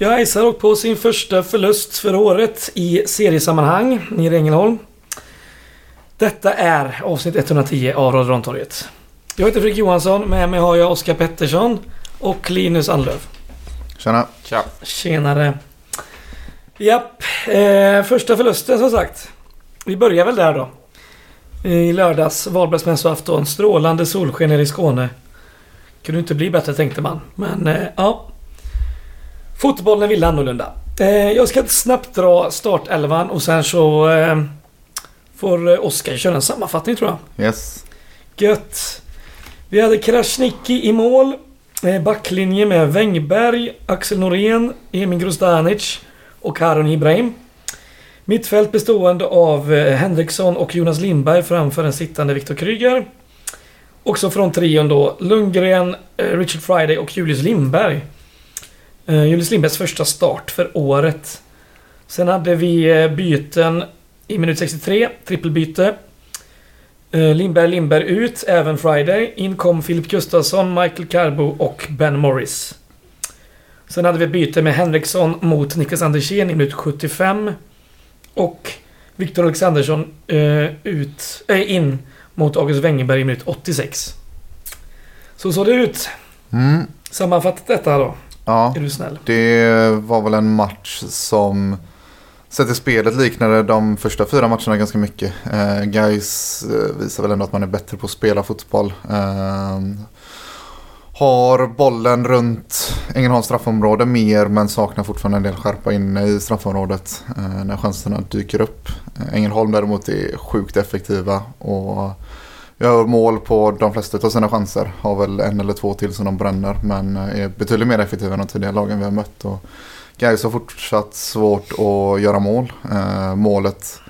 Gais har åkt på sin första förlust för året i seriesammanhang nere i Ängelholm. Detta är avsnitt 110 av Radio Rantorget. Jag heter Fredrik Johansson, med mig har jag Oskar Pettersson och Linus Anlöv. Tjena. Tja. Tjenare. Japp, eh, första förlusten som sagt. Vi börjar väl där då. I lördags, valborgsmässoafton, strålande solsken nere i Skåne. Kunde inte bli bättre tänkte man. Men eh, ja. Fotbollen ville annorlunda. Eh, jag ska snabbt dra startelvan och sen så eh, får eh, Oskar köra en sammanfattning tror jag. Yes. Gött. Vi hade Krasniqi i mål. Eh, Backlinje med Wängberg, Axel Norén, Emin Grostanic och Harun Ibrahim. Mittfält bestående av Henriksson och Jonas Lindberg framför den sittande Viktor Kryger. Också från trion då Lundgren, Richard Friday och Julius Lindberg. Eh, Julius Lindbergs första start för året. Sen hade vi eh, byten i minut 63, trippelbyte. Eh, Lindberg, Lindberg ut, även Friday. In kom Filip Gustafsson, Michael Carbo och Ben Morris. Sen hade vi byte med Henriksson mot Niklas Andersén i minut 75. Och Viktor Alexandersson ut, äh, in mot August Wengerberg i minut 86. Så såg det ut. Mm. Sammanfattat detta då. Ja, Är du snäll? det var väl en match som sett till spelet liknade de första fyra matcherna ganska mycket. Eh, guys eh, visar väl ändå att man är bättre på att spela fotboll. Eh, har bollen runt Ängelholms straffområde mer men saknar fortfarande en del skärpa inne i straffområdet eh, när chanserna dyker upp. Ängelholm däremot är sjukt effektiva och gör mål på de flesta av sina chanser. Har väl en eller två till som de bränner men eh, är betydligt mer effektiva än de tidigare lagen vi har mött. Och Gais har fortsatt svårt att göra mål. Eh, målet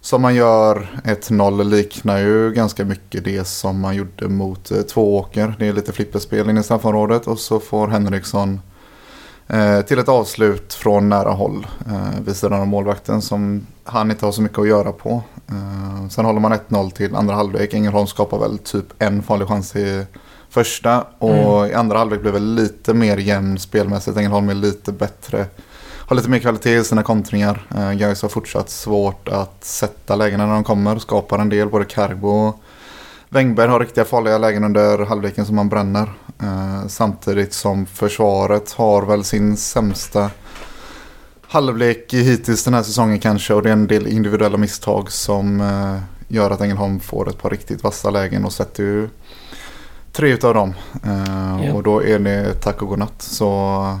som man gör 1-0 liknar ju ganska mycket det som man gjorde mot eh, Tvååker. Det är lite flipperspel in i straffområdet och så får Henriksson eh, till ett avslut från nära håll eh, vid sidan av målvakten som han inte har så mycket att göra på. Eh, sen håller man 1-0 till andra halvlek. Ängelholm skapar väl typ en farlig chans i första och i andra halvlek blir väl lite mer jämn spelmässigt. Ängelholm är lite bättre har lite mer kvalitet i sina kontringar. Uh, Gais har fortsatt svårt att sätta lägena när de kommer. Skapar en del, både Carbo och Wängberg har riktiga farliga lägen under halvleken som man bränner. Uh, samtidigt som försvaret har väl sin sämsta halvlek hittills den här säsongen kanske. Och det är en del individuella misstag som uh, gör att Ängelholm får ett par riktigt vassa lägen och sätter ju tre utav dem. Uh, Ja. Och då är det tack och godnatt. Så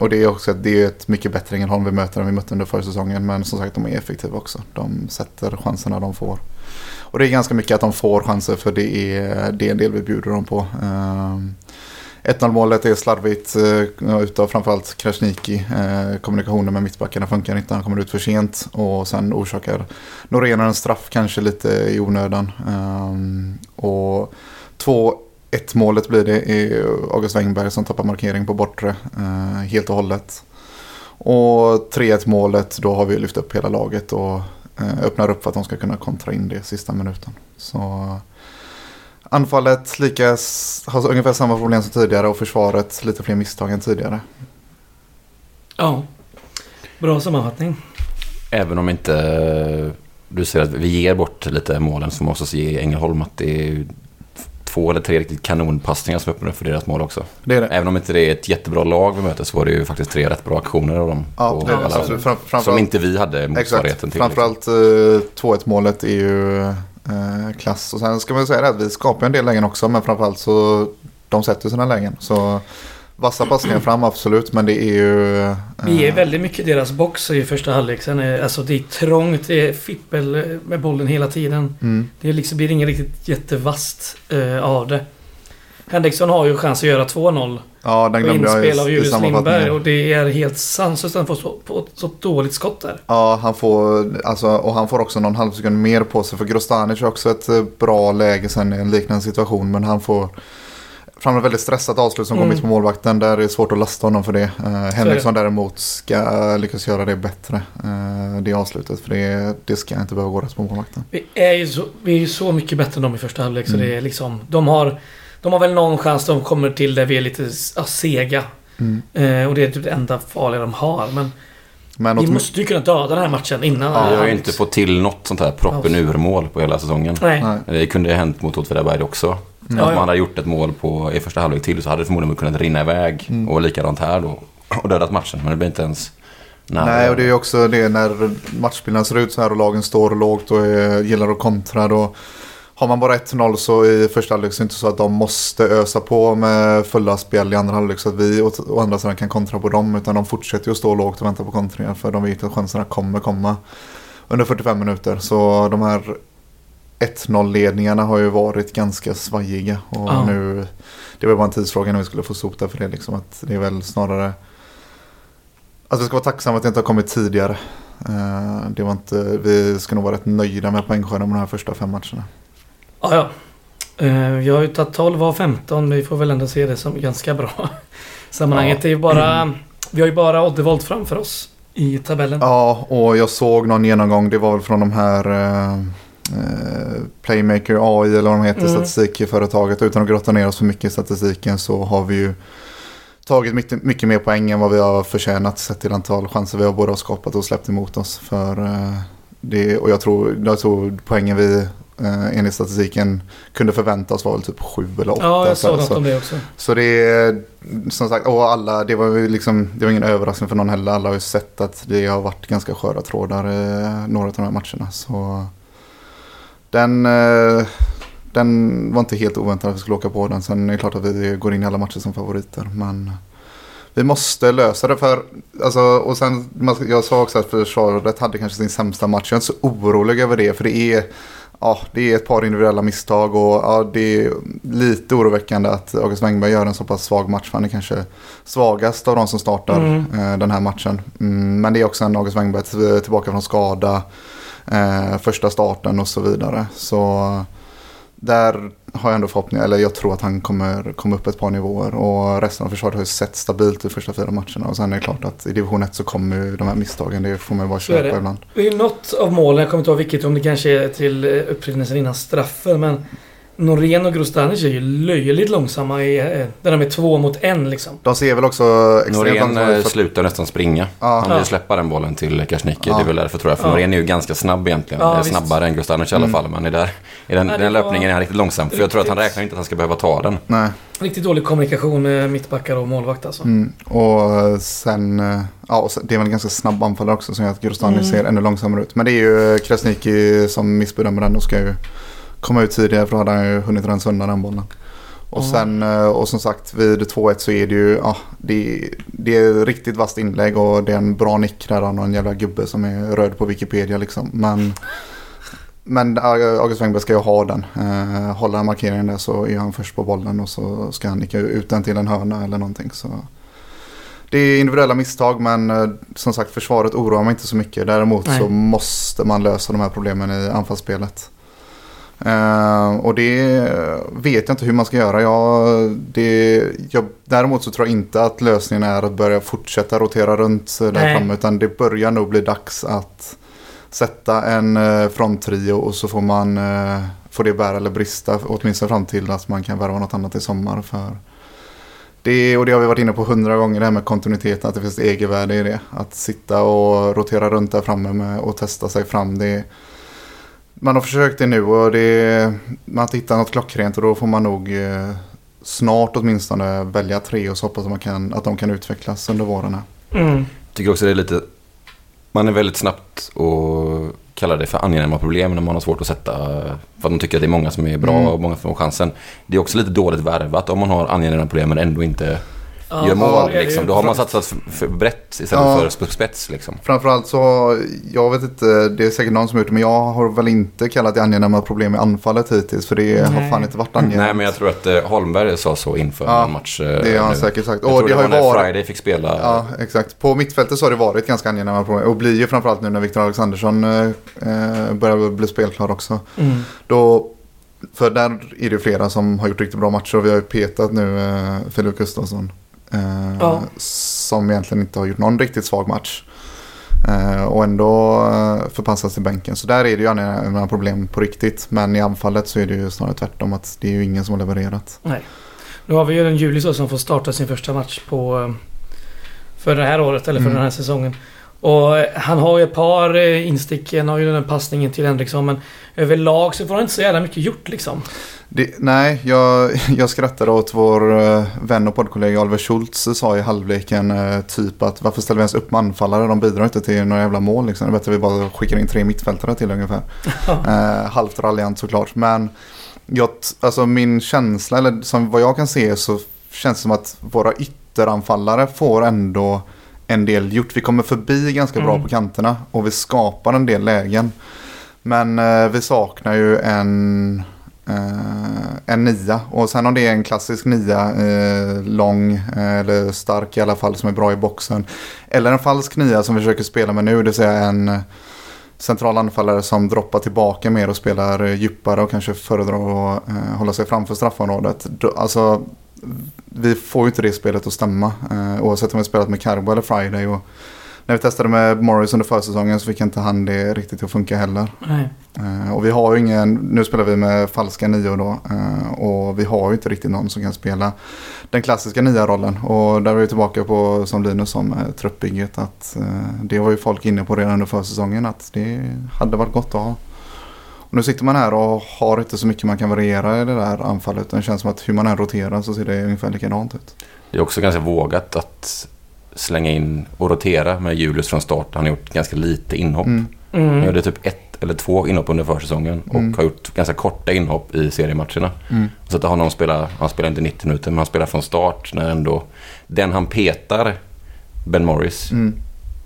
och det är också att det är ett mycket bättre Ängelholm vi möter än vi mötte under förra säsongen. Men som sagt de är effektiva också. De sätter chanserna de får. Och det är ganska mycket att de får chanser för det är, det är en del vi bjuder dem på. Ehm, 1-0 målet är slarvigt eh, utav framförallt Krasniqi. Eh, kommunikationen med mittbackarna funkar inte, han kommer ut för sent. Och sen orsakar Norén en straff kanske lite i onödan. Ehm, och 2-1 målet blir det i August Wängberg som tappar markering på bortre eh, helt och hållet. Och 3-1 målet då har vi lyft upp hela laget och öppnar upp för att de ska kunna kontra in det sista minuten. Så anfallet lika, har ungefär samma problem som tidigare och försvaret lite fler misstag än tidigare. Ja. Bra sammanfattning. Även om inte du säger att vi ger bort lite målen så måste också ge Ängelholm att det är två eller tre riktigt kanonpassningar som öppnar upp för deras mål också. Det det. Även om inte det är ett jättebra lag vi möter så var det ju faktiskt tre rätt bra aktioner av dem. Ja, är alla- det. Absolut. Fram, som inte vi hade motsvarigheten till. liksom. Framförallt eh, 2-1 målet är ju eh, klass. Och sen ska man säga det att vi skapar en del lägen också. Men framförallt så de sätter sina lägen. Så vassa passningar fram absolut. Men det är ju... eh, Vi är väldigt mycket deras box i första halvlek. Sen är, alltså det är trångt, det är fippel eh, med bollen hela tiden. Mm, Det liksom, blir inget riktigt jättevast eh, av det. Henriksson har ju chans att göra 2-0 ja, den glömde jag inspel av Julius Lindberg. Och det är helt sanslöst att han får så, på så dåligt skott där. Ja, han får, alltså, och han får också någon halv sekund mer på sig. För Grostanic har också ett eh, bra läge sen i en liknande situation. Men han får fram ett väldigt stressat avslut som Mm. går mitt på målvakten. Där är det svårt att lasta honom för det. Uh, Henriksson däremot ska lyckas göra det bättre. eh, det avslutet. För det, det ska inte behöva gå rätt på målvakten. Vi är ju så, vi är ju så mycket bättre än dem i första halvlek. Så Mm. det är liksom, de har, de har väl någon chans de kommer till där vi är lite ja, sega. Mm. Eh, och det är typ det enda farliga de har. Men Men vi måste ju kunna döda den här matchen innan. Ja, Vi har ju inte fått till något sånt här proppen ur mål på hela säsongen. Nej. Nej. Det kunde ju hänt mot Åtvidaberg också. Om ja. man hade gjort ett mål på, i första halvlek till så hade det förmodligen kunnat rinna iväg. Mm. Och likadant här då. Och dödat matchen. Men det blir inte ens nära. Nej, och det är också det när matchbilden ser ut så här och lagen står lågt och är, gillar att kontra. Då har man bara 1-0 så i första halvlek så är det inte så att de måste ösa på med fulla spel i andra halvlek så att vi å andra sidan kan kontra på dem. Utan de fortsätter ju att stå lågt och vänta på kontringar för de vet att chanserna kommer komma under 45 minuter. Så de här 1-0-ledningarna har ju varit ganska svajiga. Och Ja. nu, det var bara en tidsfråga när vi skulle få sota för det. Liksom, att det är väl snarare att vi ska vara tacksamma att det inte har kommit tidigare. Eh, Det var inte, vi ska nog vara rätt nöjda med poängskörden de här första fem matcherna. Ja, ja. Eh, Vi har ju tagit 12 av 15. Vi får väl ändå se det som ganska bra. Sammanhanget är ju bara... Vi har ju bara Oddevold framför oss i tabellen. Ja, och jag såg någon genomgång. Det var väl från de här eh, Playmaker AI eller vad de heter, Mm. statistikföretaget. Utan att grotta ner oss för mycket i statistiken så har vi ju tagit mycket, mycket mer poäng än vad vi har förtjänat sett till antal chanser vi har både har skapat och släppt emot oss. För, eh, det, och jag tror, jag tror poängen vi eh, enligt statistiken kunde förvänta oss var väl typ sju eller åtta. Ja, jag Så- såg något så- om det också. så det är som sagt, och alla, det var ju liksom, det var ingen överraskning för någon heller. Alla har ju sett att det har varit ganska sköra trådar i några av de här matcherna. Så den, eh, den var inte helt oväntad att vi skulle åka på den. Sen är det klart att vi går in i alla matcher som favoriter. Men vi måste lösa det för, alltså, och sen, jag sa också att försvaret hade kanske sin sämsta match. Jag är inte så orolig över det, för det är, ja, det är ett par individuella misstag och ja, det är lite oroväckande att August Wengberg gör en så pass svag match. För han är kanske svagast av de som startar Mm. eh, den här matchen. Mm, men det är också en August Wengberg till- tillbaka från skada, eh, första starten och så vidare. Så där har jag ändå förhoppningar, eller jag tror att han kommer komma upp ett par nivåer. Och resten av försvaret har ju sett stabilt de första fyra matcherna. Och sen är det klart att i division 1 så kommer ju de här misstagen, det får man ju bara köpa ibland. Det är ju något av målen, jag kommer inte ihåg vilket, om det kanske är till upprinnelsen innan straffen, men Norén och Grostanic är ju löjligt långsamma i, eh, där de är två mot en liksom. De ser väl också extremt Norén eh, för- slutar nästan springa. Ja. Han vill Ja. släppa den bollen till Karsnicki. Ja. Det är väl därför tror jag. För Ja. Norén är ju ganska snabb egentligen. Ja, Eh. Snabbare än Gustanic i alla Mm. fall. Men i, där, i den, den löpningen är han riktigt långsam. För jag tror att han räknar inte att han ska behöva ta den. Nej. Riktigt dålig kommunikation med mittbackar och målvakt alltså. Mm. Och sen, ja, och sen, det är väl en ganska snabb anfallare också som gör att Grostani Mm. ser ännu långsammare ut. Men det är ju Krasniqi som missbedömer den och ska ju komma ut tidigare för då hade han ju hunnit rensa undan den bollen. Och sen, eh, och som sagt vid 2-1 så är det ju, ja, det, det är riktigt vasst inlägg och det är en bra nick där har en jävla gubbe som är röd på Wikipedia liksom. Men, men August Wengberg ska ju ha den. Eh, håller han markeringen där så är han först på bollen och så ska han nicka ut den till en hörna eller någonting. Så. Det är individuella misstag men eh, som sagt försvaret oroar mig inte så mycket. Däremot Nej. så måste man lösa de här problemen i anfallsspelet. Eh, och det vet jag inte hur man ska göra. Jag, det, jag, däremot så tror jag inte att lösningen är att börja fortsätta rotera runt där Nej. framme. Utan det börjar nog bli dags att sätta en eh, fronttrio och så får man eh, får det bära eller brista. Åtminstone fram till att man kan värva något annat i sommar. För det, och det har vi varit inne på hundra gånger det här med kontinuiteten. Att det finns ett egenvärde i det. Att sitta och rotera runt där framme med, och testa sig fram. Det, man har försökt det nu och det, man hittat något klockrent och då får man nog eh, snart åtminstone välja tre och så hoppas att, man kan, att de kan utvecklas under våren. Mm. tycker också det är lite... Man är väldigt snabbt och kallar det för angenäma problem när man har svårt att sätta... För att man tycker att det är många som är bra Mm. och många som har chansen. Det är också lite dåligt värvat om man har angenäma problem men ändå inte Ja, gör mål. Liksom. Då har man satsat för, brett istället Ja. för sp- spets. Liksom. Framförallt så, jag vet inte, det är säkert någon som har gjort det, men jag har väl inte kallat det angenäma problem i anfallet hittills. För det har Nej. fan inte varit angenämt. Nej men jag tror att eh, Holmberg sa så inför Ja, en match. eh, Det har han nu. säkert sagt. Jag Och tror det det har var när varit... Friday fick spela. Ja, exakt. På mittfältet så har det varit ganska angenäma problem. Och blir ju framförallt nu när Viktor Alexandersson eh, eh, börjar bli spelklar också. Mm. Då, för där är det flera som har gjort riktigt bra matcher. Och vi har ju petat nu eh, Filip Gustafsson. Eh, Ja. Som egentligen inte har gjort någon riktigt svag match. Eh, och ändå eh, förpassas till bänken. Så där är det ju angenäma problem på riktigt. Men i anfallet så är det ju snarare tvärtom. Att det är ju ingen som har levererat. Nej. Nu har vi ju en Julis då som får starta sin första match på, för det här året, eller för Mm. den här säsongen. Och eh, han har ju ett par eh, instick, han har ju den här passningen till Henriksson, men överlag så får han inte så jävla mycket gjort liksom. Det, nej, jag, jag skrattade åt vår eh, vän och poddkollega Oliver Schultz sa i halvleken typ att varför ställer vi ens upp med anfallare? De bidrar inte till några jävla mål liksom. Det är bättre att vi bara skickar in tre mittfältare till ungefär. Eh, halvt raljant såklart. Men jag, alltså min känsla, eller som vad jag kan se så känns det som att våra ytteranfallare får ändå en del gjort. Vi kommer förbi ganska bra Mm. på kanterna och vi skapar en del lägen. Men eh, vi saknar ju en, eh, en nia. Och sen om det är en klassisk nia, eh, lång eh, eller stark i alla fall som är bra i boxen. Eller en falsk nia som vi försöker spela med nu, det vill säga en central anfallare som droppar tillbaka mer och spelar djupare och kanske föredrar att eh, hålla sig framför straffområdet. Alltså, vi får ju inte det spelet att stämma. Eh, oavsett om vi spelat med Carbo eller Friday. Och när vi testade med Morris under försäsongen så fick inte han det riktigt att funka heller. Eh, och vi har ju ingen, nu spelar vi med falska nior då. eh, och vi har ju inte riktigt någon som kan spela den klassiska nia-rollen. Och där är vi tillbaka på, som Linus sa med truppbygget, att eh, det var ju folk inne på redan under försäsongen att det hade varit gott att ha. Och nu sitter man här och har inte så mycket man kan variera i det där anfallet. Det känns som att hur man än roterar så ser det ungefär likadant ut. Det är också ganska vågat att slänga in och rotera med Julius från start. Han har gjort ganska lite inhopp. Mm. Han Mm. gjorde typ ett eller två inhopp under försäsongen och Mm. har gjort ganska korta inhopp i seriematcherna. Mm. Så att honom spelar, han spelar inte 90 minuter men han spelar från start när ändå den han petar, Ben Morris, Mm.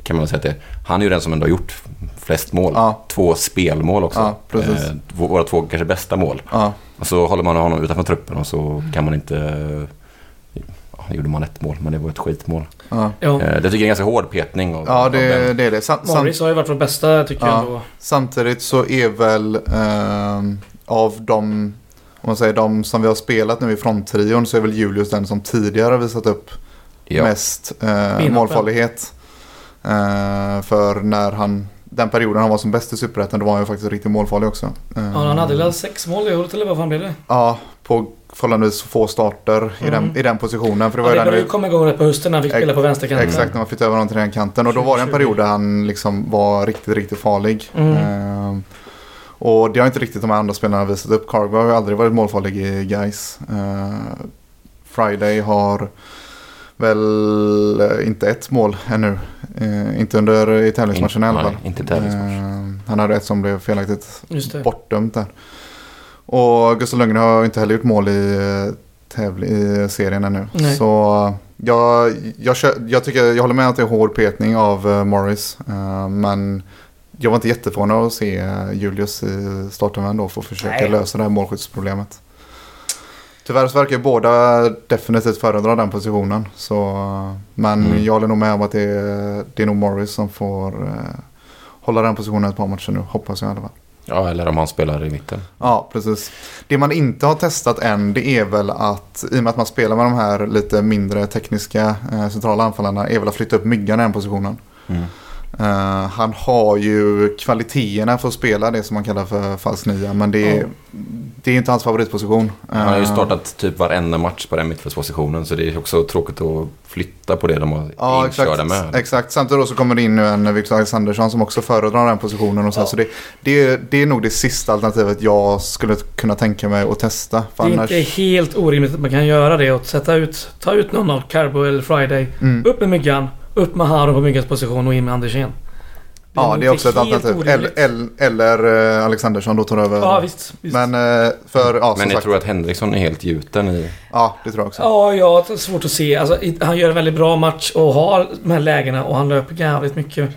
Kan man säga att det. Han är ju den som ändå har gjort flest mål. Ja. Två spelmål också. Ja, precis. Eh, våra två kanske bästa mål. Ja, Och så håller man honom utanför truppen och så kan man inte... Ja, gjorde man ett mål, men det var ett skitmål. ja. Eh, det tycker jag är ganska hård petning. Av, ja det, det är det. Sam, Morris har ju varit vår bästa tycker Ja. jag ändå. Samtidigt så är väl ehm, av de, om man säger de som vi har spelat nu i fronttrion så är väl Julius den som tidigare visat upp Ja. mest eh, målfarlighet. Eh, för när han, den perioden han var som bäst i Superettan då var han ju faktiskt riktigt målfarlig också. Ja, han hade väl sex mål i året eller vad fan blev det? Ja, på förhållandevis få starter i, den, Mm. i den positionen. För det Ja, var det ju började ju komma igång rätt på hösten när han fick spela på vänsterkanten. Exakt, när man flyttade över honom till den kanten. Och då var det en 2020. period där han liksom var riktigt, riktigt farlig. Mm. Ehm, och det har inte riktigt de här andra spelarna visat upp. Cargo har ju aldrig varit målfarlig i guys. Friday har väl eh, inte ett mål ännu. Eh, inte under i tävlingsmatchen i alla fall. Inte tävlingsmatch. Ehm, han hade ett som blev felaktigt Just det. bortdömt där. Och Gustav Lundgren har inte heller gjort mål i, eh, tävling, i serien ännu. Nej. Så jag, jag, jag, tycker, jag håller med att det är hård petning av eh, Morris. Eh, men jag var inte jätteförvånad att se eh, Julius i starten då för att försöka Nej. lösa det här målskyddsproblemet. Tyvärr så verkar ju båda definitivt föredra den positionen. Så, men Mm. jag håller nog med om att det är, det är nog Morris som får eh, hålla den positionen ett par matcher nu. Hoppas jag i alla fall. Ja, eller om han spelar i mitten. Ja, precis. Det man inte har testat än det är väl att i och med att man spelar med de här lite mindre tekniska eh, centrala anfallarna är väl att flytta upp myggan i den positionen. Mm. Eh, han har ju kvaliteterna för att spela det som man kallar för falsk nia men det är, Ja. det är inte hans favoritposition. Han har ju Eh, startat typ varenda match på den mittfältspositionen så det är också tråkigt att flytta på det de har Ja, inkörda med. exakt. Samtidigt då så kommer det in nu en Victor Alexandersson som också föredrar den positionen. Och så, Ja. så det, det, det är nog det sista alternativet jag skulle kunna tänka mig att testa. För Det är annars, inte helt orimligt att man kan göra det och sätta ut, ta ut någon av Carbo eller Friday. mm. Upp med Myggan, upp med Haro på Myggans position och in med Andersén. Ja, det är också ett alternativ. Eller, eller, eller Alexandersson då tar över. Ja, visst. visst. Men eh, för, ja Men jag sagt. tror att Henriksson är helt gjuten i... Ja, det tror jag också. Ja, jag har svårt att se. Alltså, han gör en väldigt bra match och har de här lägena och han löper jävligt mycket.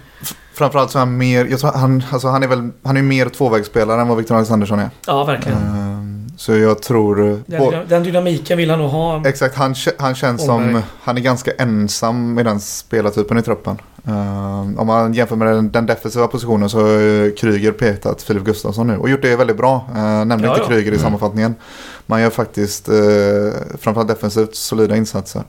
Framförallt så är han mer, jag tror han, alltså han är väl, han är mer tvåvägsspelare än vad Victor Alexandersson är. Ja, verkligen. Ehm, så jag tror... eh, Den, på- den dynamiken vill han nog ha. Exakt, han, han känns som, Holmberg. han är ganska ensam i den spelartypen i truppen. Ehm, om man jämför med den, den defensiva positionen så har Kryger petat Filip Gustafsson nu och gjort det väldigt bra. Uh, nämnde Ja, inte ja. Kryger i Mm. sammanfattningen. Man gör faktiskt, uh, framförallt defensivt, solida insatser.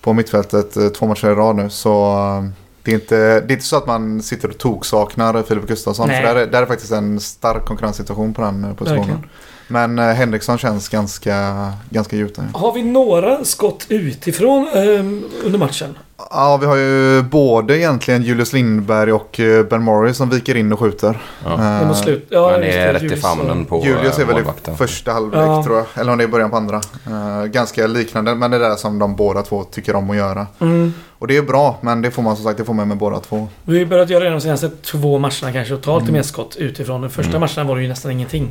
På mittfältet eh, två matcher i rad nu så eh, det är, inte, det är inte så att man sitter och toksaknar Filip Gustafsson. Nej. För där är, där är faktiskt en stark konkurrenssituation på den positionen. Verkligen. Men eh, Henriksson känns ganska, ganska gjuten. Har vi några skott utifrån ehm, under matchen? Ja, vi har ju både egentligen Julius Lindberg och eh, Ben Morris som viker in och skjuter. Ja. Det Eh, slut. Ja, Han är rätt i famnen på Julius är eh, väl i första halvlek Ja. tror jag. Eller om det är i början på andra. Eh, ganska liknande men det är det som de båda två tycker om att göra. Mm. Och det är bra men det får man som sagt det får man med båda två. Vi har börjat göra det de senaste två matcherna kanske och ta lite Mm. mer skott utifrån. Den första Mm. matchen var det ju nästan ingenting.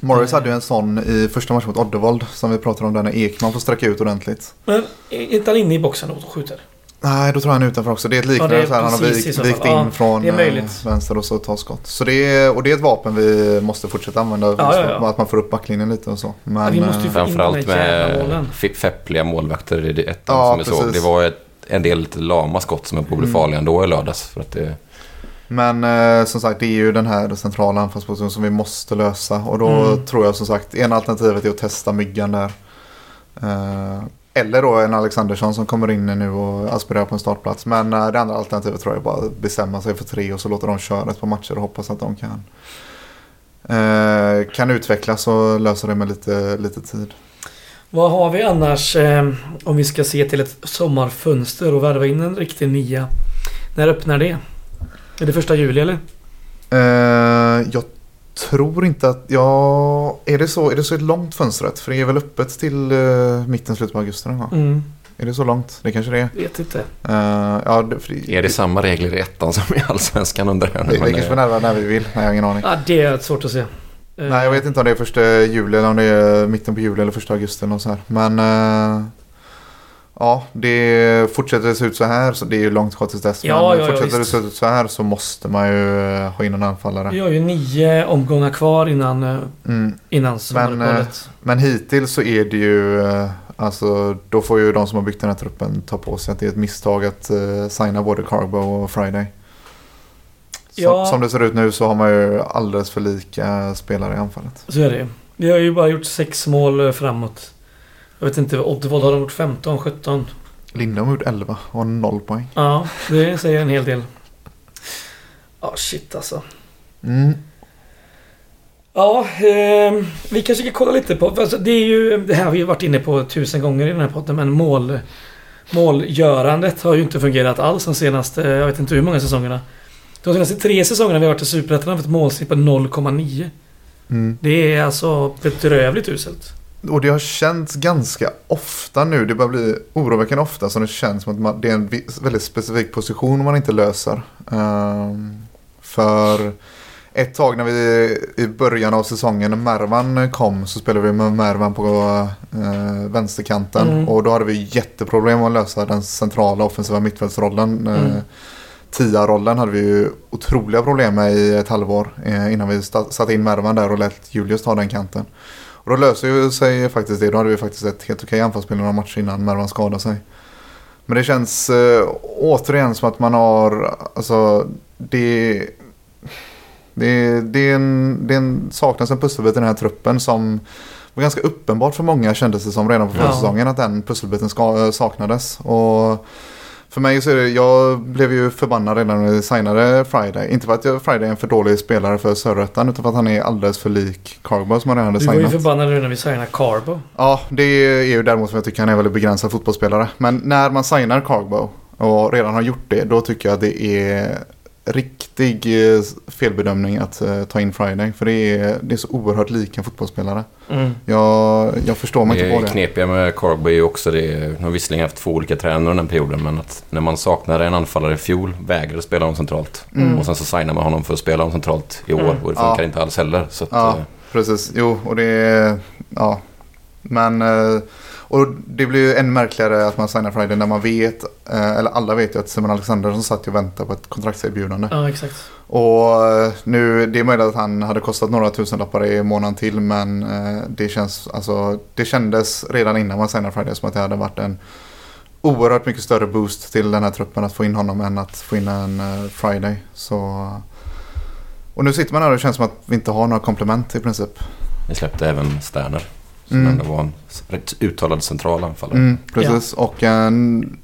Morris Mm. hade ju en sån i första matchen mot Oddevold som vi pratade om där när Ekman får sträcka ut ordentligt. Men är inte han inne i boxen och skjuter? Nej, då tror jag han är utanför också. Det är ett liknande Ja, är så här, han har vikt, vikt in Ja, från eh, vänster och så tar skott. Så det är, och det är ett vapen vi måste fortsätta använda. Ja, ja, ja. Att man får upp backlinjen lite och så. Men, Ja, vi måste ju eh, få Framförallt med feppliga målvakter i det ettan Ja, som vi såg. Det var ett, en del lite lama skott som är på att bli Mm. farliga ändå i lördags. För att det, Men eh, som sagt det är ju den här centrala anfallspositionen som vi måste lösa. Och då Mm. tror jag som sagt ena alternativet är att testa myggan där. Eh, eller då en Alexandersson som kommer in nu och aspirerar på en startplats. Men eh, det andra alternativet tror jag är bara att bestämma sig för tre och så låter de köra ett par matcher och hoppas att de kan, eh, kan utvecklas och lösa det med lite, lite tid. Vad har vi annars eh, om vi ska se till ett sommarfönster och värva in en riktig nia? När öppnar det? Är det första juli eller? Eh, jag tror inte att... Ja, är det så, är det så ett långt fönstret? För det är väl öppet till uh, mitten, slutet på augusti någon gång. Mm, Är det så långt? Det kanske det är. vet inte. Eh, ja, det, det, är det samma regler i ettan som i allsvenskan undrar jag. vi, vi Men, kanske eh, närvara när vi vill. Nej, jag har ingen aning. Ja, det är svårt att se. Nej, jag vet inte om det är första juli eller om det är mitten på juli eller första augusti eller något så här. Men ja, det fortsätter det se ut så här så det är ju långt kvar tills dess. Ja, men ja, ja, fortsätter det visst. se ut så här så måste man ju eh, ha in en anfallare. Vi har ju nio omgångar kvar innan, eh, Mm. innan sommaruppehållet. Men hittills så är det ju, eh, alltså då får ju de som har byggt den här truppen ta på sig att det är ett misstag att uh, signa både Carbo och Friday. Ja. som det ser ut nu så har man ju alldeles för lika spelare i anfallet. Så är det. Vi har ju bara gjort sex mål eh, framåt. Jag vet inte, Oddevold har de gjort 15, 17? Lindholm har gjort 11 och har 0 poäng. Ja, det säger en hel del. Ja, shit alltså. Mm. Ja, eh, vi kanske ska kolla lite på... Alltså, det är ju... Det här har vi varit inne på tusen gånger i den här podden, men mål... Målgörandet har ju inte fungerat alls de senaste... Jag vet inte hur många säsongerna. De senaste tre säsongerna vi har varit i Superettan har vi ett målsnitt på 0,9. Mm. Det är alltså bedrövligt uselt. Och det har känts ganska ofta nu. Det börjar bli oroväckande ofta som det känns som att man, det är en väldigt specifik position man inte löser. Ehm, för ett tag när vi i början av säsongen när Mervan kom så spelade vi med Mervan på eh, vänsterkanten. Mm. Och då hade vi jätteproblem att lösa den centrala offensiva mittfältsrollen. Eh, Mm. Tia-rollen hade vi ju otroliga problem med i ett halvår eh, innan vi satte in Mervan där och lät Julius ta den kanten. Och då löser ju sig faktiskt det. Då hade vi faktiskt ett helt okej anfallsspel några matcher innan Mervan skadade sig. Men det känns eh, återigen som att man har, alltså det, det, det, är en, det är en, saknas en pusselbit i den här truppen som var ganska uppenbart för många kändes det som redan på Ja. försäsongen att den pusselbiten ska, saknades. Och för mig så är det, jag blev ju förbannad redan när vi signade Friday. Inte för att jag, Friday är en för dålig spelare för Söderettan utan för att han är alldeles för lik Carbo som han redan hade Du var ju signat. förbannad nu när vi signade Carbo. Ja, det är ju däremot som jag tycker han är en väldigt begränsad fotbollsspelare. Men när man signar Carbo och redan har gjort det, då tycker jag det är riktig eh, felbedömning att eh, ta in Friday. För det är, det är så oerhört lika fotbollsspelare. Mm. Jag, jag förstår mig inte på Det det. knepiga med Carbo är ju också det. Nu har visserligen haft två olika tränare den perioden men att när man saknade en anfallare i fjol vägrade spela honom centralt. Mm. Och sen så signar man honom för att spela honom centralt i år Mm. och det funkar Ja. inte alls heller. Så att, Ja. eh, Precis, jo och det är, ja. Men, eh, och det blir ju ännu märkligare att man signar Friday när man vet, eh, eller alla vet ju att Simon Alexandersson satt och väntade på ett kontraktserbjudande. Ja, exakt. Och eh, nu, det är möjligt att han hade kostat några tusenlappar i månaden till men eh, det känns, alltså det kändes redan innan man signade Friday som att det hade varit en oerhört mycket större boost till den här truppen att få in honom än att få in en Friday. Så, och nu sitter man här och det känns som att vi inte har några komplement i princip. vi släppte även Sterner. Som Mm. ändå var en rätt uttalad central anfallare. Mm, precis, och en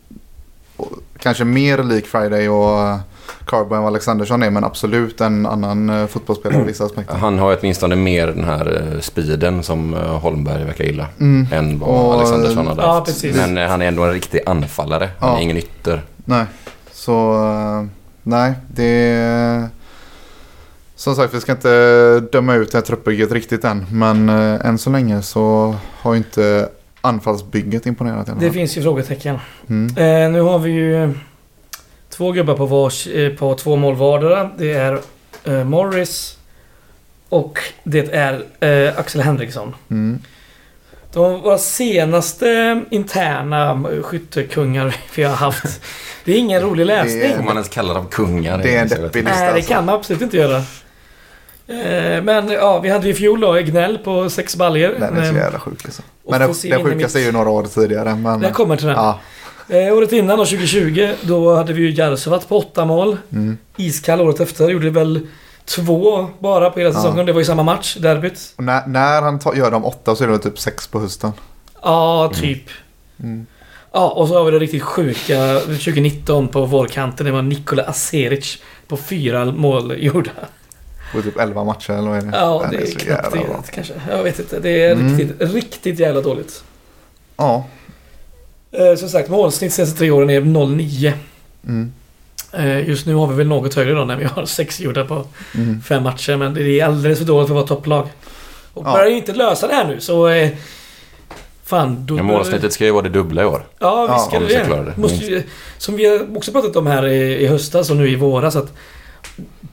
och kanske mer lik Friday och Carbo än vad Alexandersson är men absolut en annan eh, fotbollsspelare i vissa aspekter. Han har åtminstone mer den här eh, speeden som eh, Holmberg verkar gilla. Mm. Än vad Och- Alexandersson hade Ja, haft. precis. Men han är ändå en riktig anfallare. Han Ja. är ingen ytter. Nej, så nej det... Som sagt, vi ska inte döma ut det här truppbygget riktigt än. Men eh, än så länge så har ju inte anfallsbygget imponerat alla Det fall. finns ju frågetecken. Mm. Eh, nu har vi ju två gubbar på, vars, eh, på två mål vardera. Det är eh, Morris och det är eh, Axel Henriksson. Mm. De våra senaste interna skyttekungar vi har haft. Det är ingen rolig läsning. Får man ens kalla dem kungar? Det är en deppig lista. Nej, det alltså. kan man absolut inte göra. Eh, Men ja, vi hade ju fjol då Egnell på sex baljor. Den är så jävla sjuk liksom. Men det inne sjukaste är ju några år tidigare. Men, Jag kommer till den. ja, Eh, året innan då, 2020, då hade vi ju Jarsuvat på åtta mål. mm. Iskall året efter. Gjorde väl två bara på hela Ja. säsongen. Det var ju samma match, derbyt. Och när, när han ta, gör de åtta så är det typ sex på hösten. Ja, typ. Mm. Ja, och så har vi det riktigt sjuka 2019 på vårkanten. Det var Nikola Aseric på fyra mål gjorda. På typ 11 matcher eller vad är det? Ja, Den det är så knappt jävla bra. det kanske. Jag vet inte. Det är Mm. riktigt, riktigt jävla dåligt. Ja. Eh, som sagt, målsnitt senaste tre åren är 0,9. Mm. Eh, just nu har vi väl något högre då när vi har sex gjorda på Mm. fem matcher. Men det är alldeles för dåligt för att vara topplag. Och Ja. börjar ju inte lösa det här nu så... Eh, fan, då... Men målsnittet ska ju vara det dubbla i år. Ja, visst Ja, ska om det vi ska det. klara det. Måste, som vi har också pratat om här i, i höstas och nu i våras att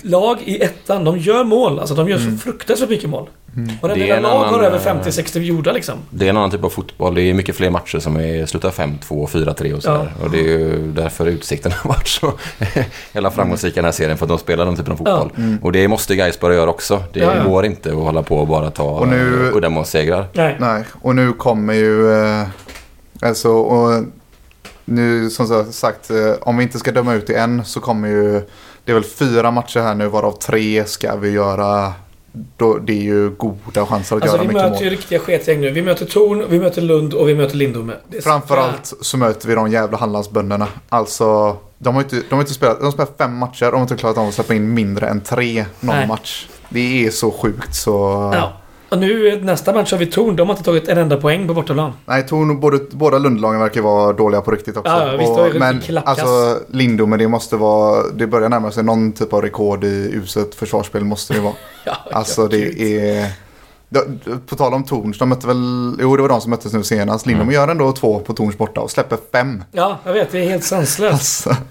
lag i ettan, de gör mål. Alltså de gör Mm. så fruktansvärt mycket mål. Mm. Och den Det en lag har över eh, 50-60 gjorda liksom. Det är en annan typ av fotboll. Det är mycket fler matcher som är, slutar 5-2, 4-3 och sådär. Och det är ju därför Utsikten har varit så jävla framgångsrika i den här serien. För att de spelar den typen av fotboll. Mm. Och det måste Gais börja göra också. Det Ja, ja. går inte att hålla på och bara ta Och nu- eh, uddamålssegrar. Nej. Nej, och nu kommer ju... Eh, alltså, och nu som sagt, eh, om vi inte ska döma ut i en så kommer ju... Det är väl fyra matcher här nu varav tre ska vi göra... Då, det är ju goda chanser att Alltså göra vi mycket möter ju mål. riktiga sketgäng nu. Vi möter Torn, vi möter Lund och vi möter Lindome. Framförallt så möter vi de jävla Hallandsbönderna. Alltså, de har inte, de har inte spelat, de har spelat fem matcher och de har inte klarat av att släppa in mindre än tre någon Nej. match. Det är så sjukt så... Ja. Och nu nästa match har vi Torn. De har inte tagit en enda poäng på bortaplan. Nej, Torn, både, båda Lundlagen verkar vara dåliga på riktigt också. Ja, visst, ju men alltså Lindome, det måste vara... Det börjar närma sig någon typ av rekord i uselt försvarsspel måste det vara. Ja, Alltså det är... På tal om Torns, de mötte väl... Jo, det var de som möttes nu senast. Lindome gör ändå två på Torns borta och släpper fem. Ja, jag vet. Det är helt sanslöst. Alltså.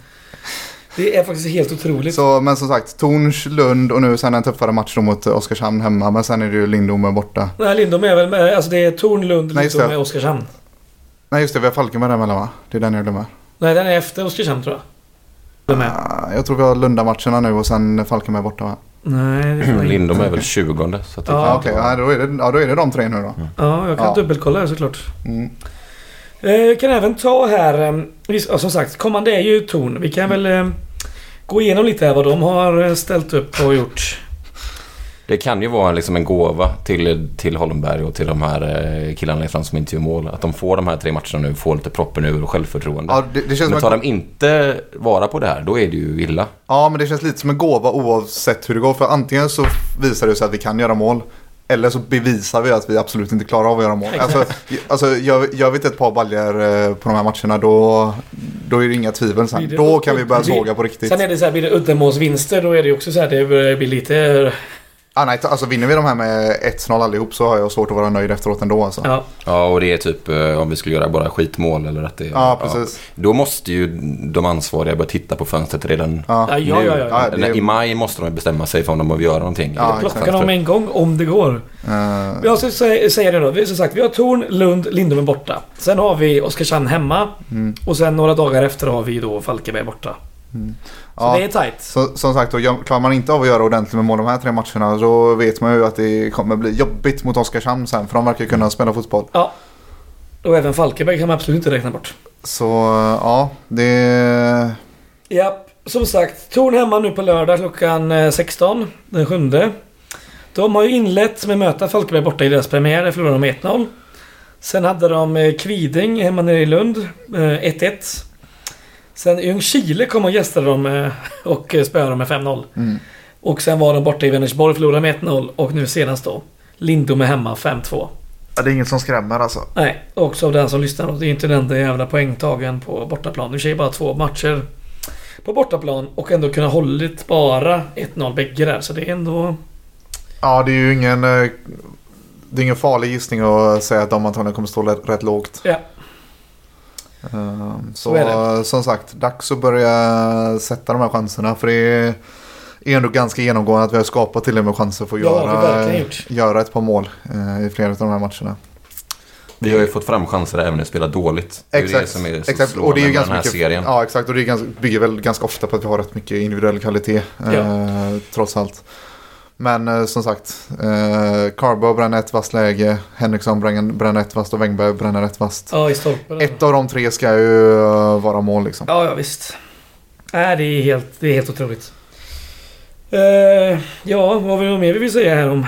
Det är faktiskt helt otroligt. Så, men som sagt, Torns, Lund och nu sen en tuffare match mot Oskarshamn hemma. Men sen är det ju Lindome borta. Nej, Lindome är väl med. Alltså det är Torn, Lund, Lindome och Oskarshamn. Nej just det, vi har Falkenberg däremellan va? Det är den jag glömmer. Nej, den är efter Oskarshamn tror jag. De är. Ah, Jag tror vi har Lunda-matcherna nu och sen Falkenberg borta va? Nej, Lindom är väl 20 så att det Ja. Ja, okej. Ja, då, är det, ja, då är det de tre nu då. Ja, jag kan Ja. dubbelkolla det såklart. Mm. Eh, Vi kan även ta här, eh, som sagt, kommande är ju Torn. Vi kan väl eh, gå igenom lite här vad de har eh, ställt upp och gjort. Det kan ju vara liksom en gåva till, till Holmberg och till de här eh, killarna fram som inte gör mål. Att de får de här tre matcherna nu, får lite proppen ur och självförtroende. Ja, det, det känns Men tar en, de inte vara på det här, då är det ju illa. ja, men det känns lite som en gåva oavsett hur det går. För antingen så visar det sig att vi kan göra mål. Eller så bevisar vi att vi absolut inte klarar av att göra mål. Alltså, alltså gör, gör vi inte ett par baljor eh, på de här matcherna då, då är det inga tvivel sen. Då kan vi börja såga på riktigt. Sen är det så här, blir det uddamålsvinster då är det också så här, det börjar bli lite... Ah, nej, alltså vinner vi de här med 1-0 allihop så har jag svårt att vara nöjd efteråt ändå. Alltså. Ja, Ja, och det är typ eh, om vi skulle göra bara skitmål eller att det Ja, precis. Då måste ju de ansvariga börja titta på fönstret redan Ja. ja, ja. nu. ja, ja. Ja, det- I maj måste de bestämma sig för om de behöver göra någonting. Ja, Plocka dem en gång om det går. Eh, Jag ska säga, det då. Vi- Som sagt, vi har Torn, Lund, Lindome borta. Sen har vi Oskarshamn hemma. mm, Och sen några dagar efter har vi då Falkenberg borta. Så ja. det är tight. Så, som sagt, klarar man inte av att göra ordentligt med mål de här tre matcherna så vet man ju att det kommer bli jobbigt mot Oskarshamn sen. För de verkar kunna spela fotboll. Ja. Och även Falkenberg kan man absolut inte räkna bort. Så ja, det... Ja, som sagt. Torn hemma nu på lördag klockan eh, 16. Den 7. De har ju inlett med möta Falkenberg borta i deras premiär. Där förlorade de med 1-0. Sen hade de eh, Kviding hemma nere i Lund. eh, 1-1. Sen Ljungskile kom och gästade dem eh, och eh, spöade dem med 5-0. Mm. Och sen var de borta i Vänersborg och förlorade med 1-0. Och nu senast då. Lindom är hemma 5-2. Ja, det är inget som skrämmer alltså. Nej, också av den som lyssnar. Det är inte den där jävla poängtagen på bortaplan. Nu är bara två matcher på bortaplan och ändå kunna hållit bara 1-0 bägge där. Så det är ändå... Ja, det är ju ingen, eh, det är ingen farlig gissning att säga att de antagligen kommer stå rätt, rätt lågt. Ja. Ehm, Så är Så som sagt, dags att börja sätta de här chanserna. För det är ändå ganska genomgående att vi har skapat till och med chanser för att Ja, göra, göra ett par mål eh, i flera av de här matcherna. Vi har ju fått fram chanser även när vi spelar dåligt. Det är ju det som är så exakt. slående Och det är ju med ganska den här mycket, serien. Ja, exakt. Och det är ganska, bygger väl ganska ofta på att vi har rätt mycket individuell kvalitet. Eh, trots allt. Men eh, som sagt, eh, Carbo bränner ett vasst läge, Henriksson bränner, ett vasst och Wengberg bränner ett vasst. Ja, i stolpen. Ett av de tre ska ju eh, vara mål liksom. Ja, ja visst. Nej, det är helt, det är helt otroligt. Eh, ja, vad har vi mer vi vill säga här om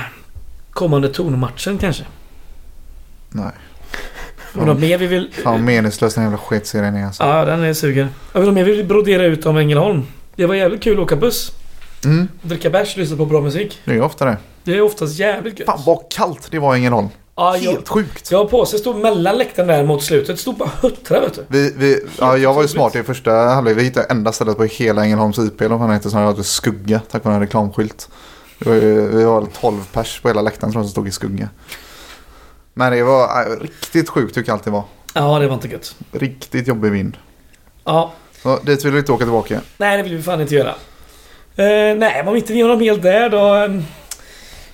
kommande tonmatchen kanske? Nej. Har vi något mer vi vill... Fan meningslös den jävla skitserien är alltså. Ja, den är sugen. Har vi något mer vi vill brodera ut om Ängelholm? Det var jävligt kul att åka buss. Mm, Dricka bärs, lyssna på bra musik. det är ofta det. Det är oftast jävligt gött. Fan vad kallt det var i Ängelholm. Ja, jag, Helt sjukt. jag har på sig stod mellan läktaren där mot slutet. Stod bara huttra vet du. Vi, vi, ja, jag var ju smart i första halvlek. Vi hittade enda stället på hela Ängelholms IP eller vad heter som hade skugga tack vare en reklamskylt. Det var, ju- vi var 12 pers på hela läktaren jag som stod i skugga. Men det var äh, riktigt sjukt hur kallt det var. Ja, det var inte gött. Riktigt jobbig vind. Ja, Så dit vill vi inte åka tillbaka. nej det vill vi fan inte göra. Eh, nej, om inte vi har något mer där då. Ehm,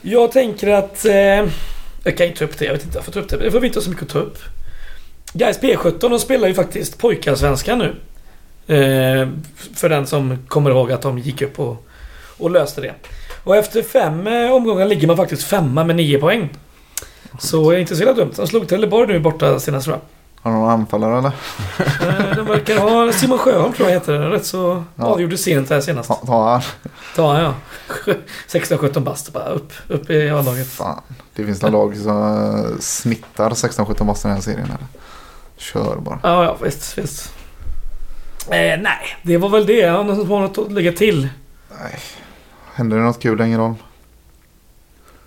jag tänker att... Eh, jag kan inte ta upp det. Jag vet inte varför jag tar upp det. Det får vi inte ha så mycket att ta upp. Gais P17 de spelar ju faktiskt pojkarsvenskan nu. Eh, för den som kommer ihåg att de gick upp och, och löste det. Och efter fem eh, omgångar ligger man faktiskt femma med nio poäng. Så det är inte så jävla dumt. De slog Trelleborg nu borta senast tror jag. Har du någon anfallare eller? Eh, De verkar ha... Simon Sjöholm tror jag heter det. Rätt så Ja. avgjorde sent här senast. Ta, ta han. Ta ja. 16-17 bast bara upp. Upp i A-laget. Fan. Det finns några lag som snittar 16-17 bast i den här serien eller? Kör bara. Ja, ja visst, visst. Eh, nej, det var väl det. Har har något att lägga till. Nej. Händer det något kul i Ängelholm?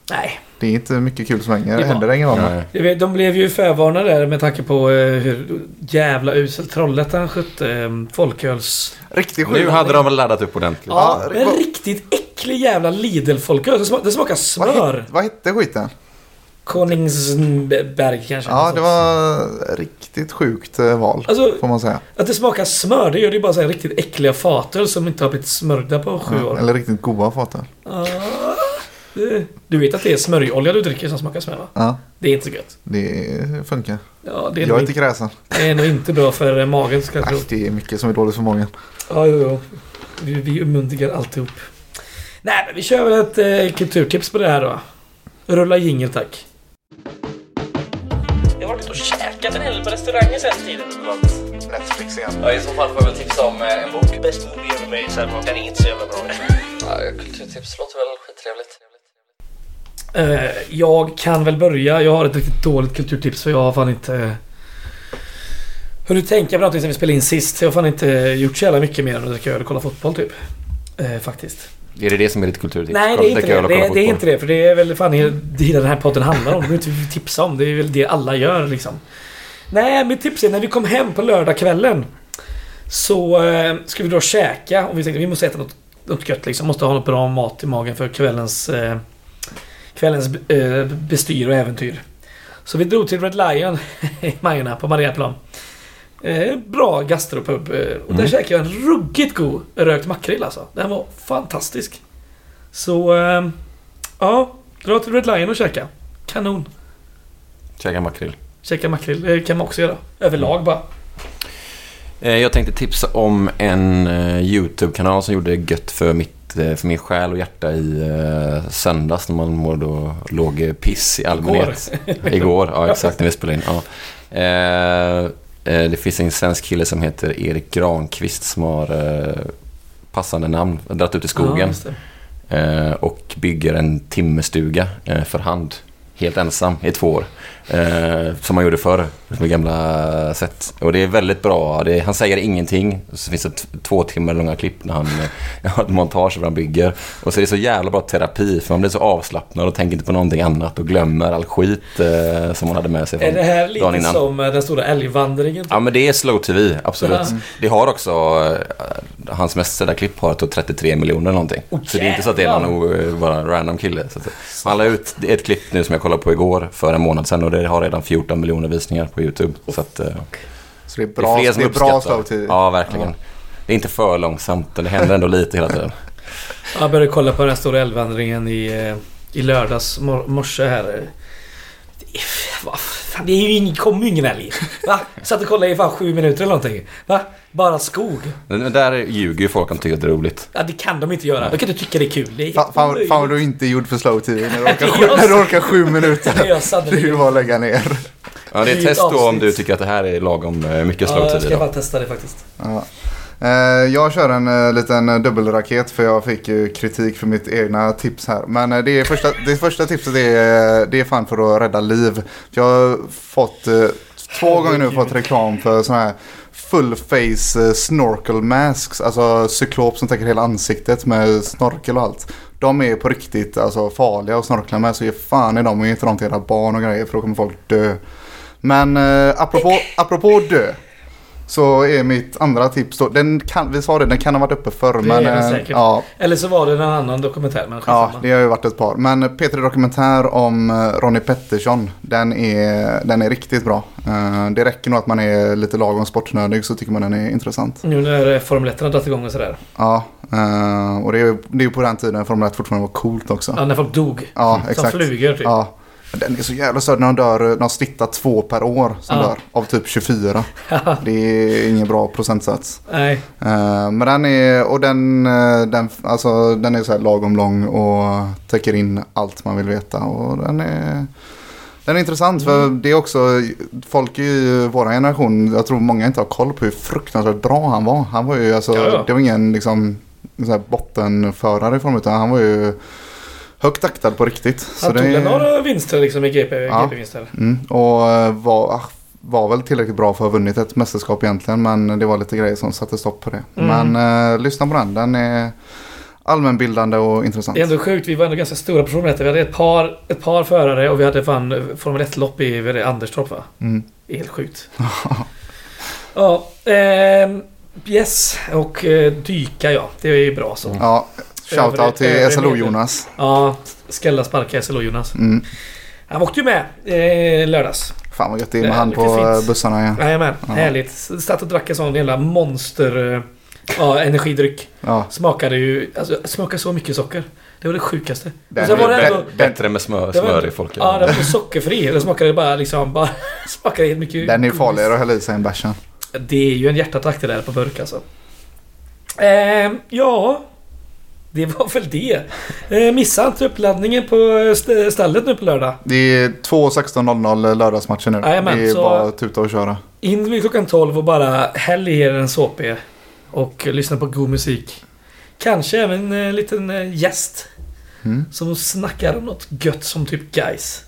Nej. Det är inte mycket kul som händer. Det Händer det i Ängelholm? Nej. Jag vet, De blev ju förvarnade där med tanke på eh, hur jävla uselt Trollhättan skötte eh, folköls... Riktigt Nu sjukt. hade de väl laddat upp ordentligt. Ja, Ja, en riktigt äcklig jävla Lidl-folköl. Det smakar, det smakar Vad, smör. het, vad hette skiten? Koningsberg kanske. Ja, det var riktigt sjukt eh, val. Alltså, Får man säga. att det smakar smör, det gör det ju bara så här riktigt äckliga fatöl som inte har blivit smörjda på sju år. Eller riktigt goda fatöl. Ah, Du vet att det är smörjolja du dricker som smakar smör va? Ja, Det är inte så gött. det funkar. Ja, det är, Jag nog är inte kräsen. det är nog inte bra för magen ska jag tro. Det är mycket som är dåligt för magen. Ja, jo, jo. Vi, vi ummundigar alltihop. Nej, men vi kör väl ett eh, kulturtips på det här då. Rulla jingel tack. Jag har varit och käkat en hel på restauranger sen tiden. Netflix igen. Ja, i så fall får jag väl tipsa om eh, en bok. Bäst movie ever made, den är inte så jävla bra. Ja, kulturtips låter väl skittrevligt. Eh, jag kan väl börja. Jag har ett riktigt dåligt kulturtips för jag har fan inte... eh, Hunnit tänka på någonting sen vi spelade in sist. Jag har fan inte gjort så jävla mycket mer än att dricka öl och kolla fotboll typ. Eh, faktiskt. Är det det som är ditt kulturtips? Nej, det är inte det. Det, är- det är inte det. För det är väl fan det hela den här podden handlar om. Det är inte tipsa om. Det är väl det alla gör liksom. Nej, mitt tips är när vi kom hem på lördagskvällen. Så eh, ska vi då käka. Och vi tänkte vi måste äta något, något gött liksom. Måste ha något bra mat i magen för kvällens... Eh, kvällens eh, bestyr och äventyr. Så vi drog till Red Lion i Majorna på Mariaplan. Eh, bra gastropub. Eh, och där Mm. käkade jag en ruggigt god rökt makrill alltså. Den var fantastisk. Så... Ja, dra till Red Lion och käka. Kanon. Käka makrill. Käka makrill det kan man också göra. Överlag bara. Eh, Jag tänkte tipsa om en YouTube-kanal som gjorde gött för, mitt, för min själ och hjärta i eh, söndags när man mådde och låg eh, piss i allmänhet. Igår. ja exakt när vi spelade in. Ja. Eh, eh, det finns en svensk kille som heter Erik Granqvist som har eh, passande namn. Dratt ut i Ja, skogen eh, och bygger en timmerstuga eh, för hand. Helt ensam i två år. Eh, som man gjorde förr. Med gamla sätt. Och det är väldigt bra. Är, han säger ingenting. Så finns det två timmar långa klipp när han eh, har ett montage där han bygger. Och så är det så jävla bra terapi för man blir så avslappnad och tänker inte på någonting annat och glömmer all skit eh, som man hade med sig Är det här dagen lite innan. som eh, den stora älgvandringen? Ja men det är slow tv, absolut. Ja. Det har också, eh, hans mest sedda klipp har typ 33 miljoner någonting. Åh, så det är inte så att det är någon o- bara random kille. Så att, han la ut ett klipp nu som jag kollade på igår för en månad sedan och det har redan 14 miljoner visningar på YouTube. Så att, eh, Så det är det bra, är fler det är bra slow tv. Ja, verkligen. Det är inte för långsamt, det händer ändå lite hela tiden. Jag började kolla på den stora älgvandringen i, eh, i lördags mor- morse här. Det är, fan, det är ju ingen, kommer ju ingen älg. Va? Satt och kollade i fan sju minuter eller någonting. Va? Bara skog. Men men där ljuger ju folk om tycker att det är roligt. Ja, det kan de inte göra. De kan inte tycka det är kul. Det är Fan, fan, vad du inte är gjord för slow tv när du orkar, Det är sju, jag när du orkar sju minuter. Det är Det är ju bara lägga ner. Ja, det är ett test då om du tycker att det här är lagom eh, mycket slow Ja, jag ska bara testa det faktiskt. Ja. Eh, Jag kör en eh, liten dubbelraket för jag fick ju kritik för mitt egna tips här. Men det, är första, det första tipset är, det är fan för att rädda liv. Jag har fått två gånger nu fått reklam för sådana här full face snorkel masks. Alltså cyklop som täcker hela ansiktet med snorkel och allt. De är på riktigt alltså, farliga att snorkla med så ge fan i dem och ge inte dem till era barn och grejer för då kommer folk dö. Men eh, apropå, apropå dö. Så är mitt andra tips då, den kan, vi sa det, den kan ha varit uppe förr. Det men, är den eh, säkert. ja, Eller så var det en annan dokumentär, men ja, det har ju varit ett par. Men P3 Dokumentär om eh, Ronnie Pettersson, den är, den är riktigt bra. Eh, Det räcker nog att man är lite lagom sportnördig så tycker man den är intressant. Nu när Formel 1 har dragit igång och sådär. Ja, och det är ju på den tiden Formel 1 fortfarande var coolt också. Ja, när folk dog. Ja, Som exakt. flugor typ. Ja. Den är så jävla störd när de dör, de snittar två per år som Ja. dör. Av typ 24. Det är ingen bra procentsats. Nej. Eh, men den är, och den, eh, den, alltså, den är så här lagom lång och täcker in allt man vill veta. Och den är, den är intressant för det är också, folk i vår generation, jag tror många inte har koll på hur fruktansvärt bra han var. Han var ju alltså, Ja, ja. det var ingen liksom bottenförare i form utan han var ju högt aktad på riktigt. Han det tog väl några vinster liksom i GP, Ja. GP-vinster. Mm, och eh, var, ah, var väl tillräckligt bra för att ha vunnit ett mästerskap egentligen. Men det var lite grejer som satte stopp på det. Mm. Men eh, lyssna på den. Den är allmänbildande och intressant. Det är ändå sjukt, vi var ändå ganska stora 1. Vi hade ett par, ett par förare och vi hade fan eh, Formel 1-lopp i det, Anderstorp va? Mm. Det helt sjukt. ja, ehm, yes. Och eh, dyka ja, det är ju bra så. Ja, shoutout till övre SLO medel. Jonas. Ja, Skälla sparka SLO Jonas. Mm. Han åkte ju med eh, lördags. Fan vad gött det är med han på fint. eh, bussarna igen. Jajamän, Ja. härligt. Satt och drack en sån jävla monster... eh, Ja, energidryck. Ja, Smakade ju... Alltså, smakade så mycket socker. Det var det sjukaste. Den var det ändå... Bä- Bättre med smör, smör i folket. Ja, den var sockerfri. Den smakade bara liksom... Bara, smakade helt mycket... den är godis. farligare att hälla i sig än bärsen. Det är ju en hjärtattack det där på burk alltså. Ehm, ja... Det var väl det. Eh, missa inte uppladdningen på st- stället nu på lördag. Det är två 16.00 lördagsmatcher nu. Jajamän, det är så- bara att tuta och köra. In vid klockan 12 och bara häll i er en såpe. Och lyssna på god musik. Kanske även en liten eh, gäst. Mm. Som snackar om något gött som typ guys.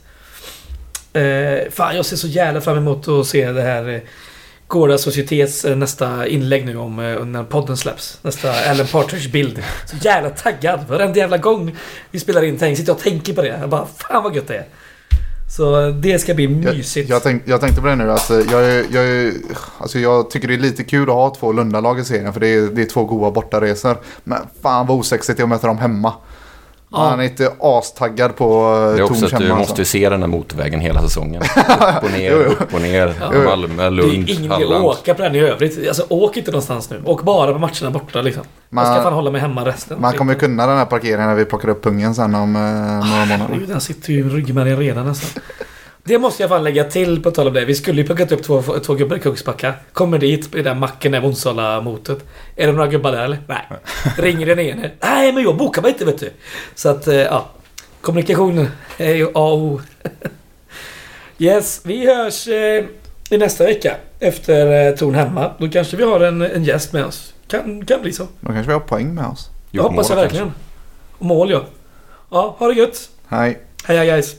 Eh, fan, jag ser så jävla fram emot att se det här Gårda Societets eh, nästa inlägg nu om eh, när podden släpps. Nästa Alan Partridge-bild. Så jävla taggad. Varenda jävla gång vi spelar in tänk, sitter jag och tänker på det. Jag bara, fan vad gött det är. Så eh, det ska bli Jag, mysigt. jag, tänk, jag tänkte på det nu att eh, jag, jag, alltså jag tycker det är lite kul att ha två Lundalag i serien för det är, det är två goda bortaresor. Men fan vad osexigt det är att möta dem hemma. Ja. Man är inte astaggad på Det är eh, också att du hemma. måste ju Alltså. se den här motorvägen hela säsongen. Upp och ner, upp och ner. Ja. Malmö, Det Lund, är ingen idé att Halland. åka på den i övrigt. Alltså åk inte någonstans nu. Åk bara på matcherna borta liksom. Jag ska Man- fan hålla mig hemma resten. Man kommer ju kunna den här parkeringen när vi plockar upp pungen sen om eh, några månader. Herregud, den sitter ju i ryggmärgen redan nästan. Det måste jag fan lägga till på tal om det. Vi skulle ju plockat upp två, två gubbar i Kungsbacka. Kommer dit i den macken där Onsala-motet. Är det några gubbar där eller? Nej. Ringer den ene. Nej men jag bokar mig inte vet du. Så att, eh, ja. Kommunikation är ju A och O. Yes, vi hörs eh, i nästa vecka. Efter eh, Torn hemma. Då kanske vi har en, en gäst med oss. Kan, kan bli så. Då kanske vi har poäng med oss. Jag hoppas jag verkligen. Och mål ja. Ja, ha det gött. Hej. Heja guys.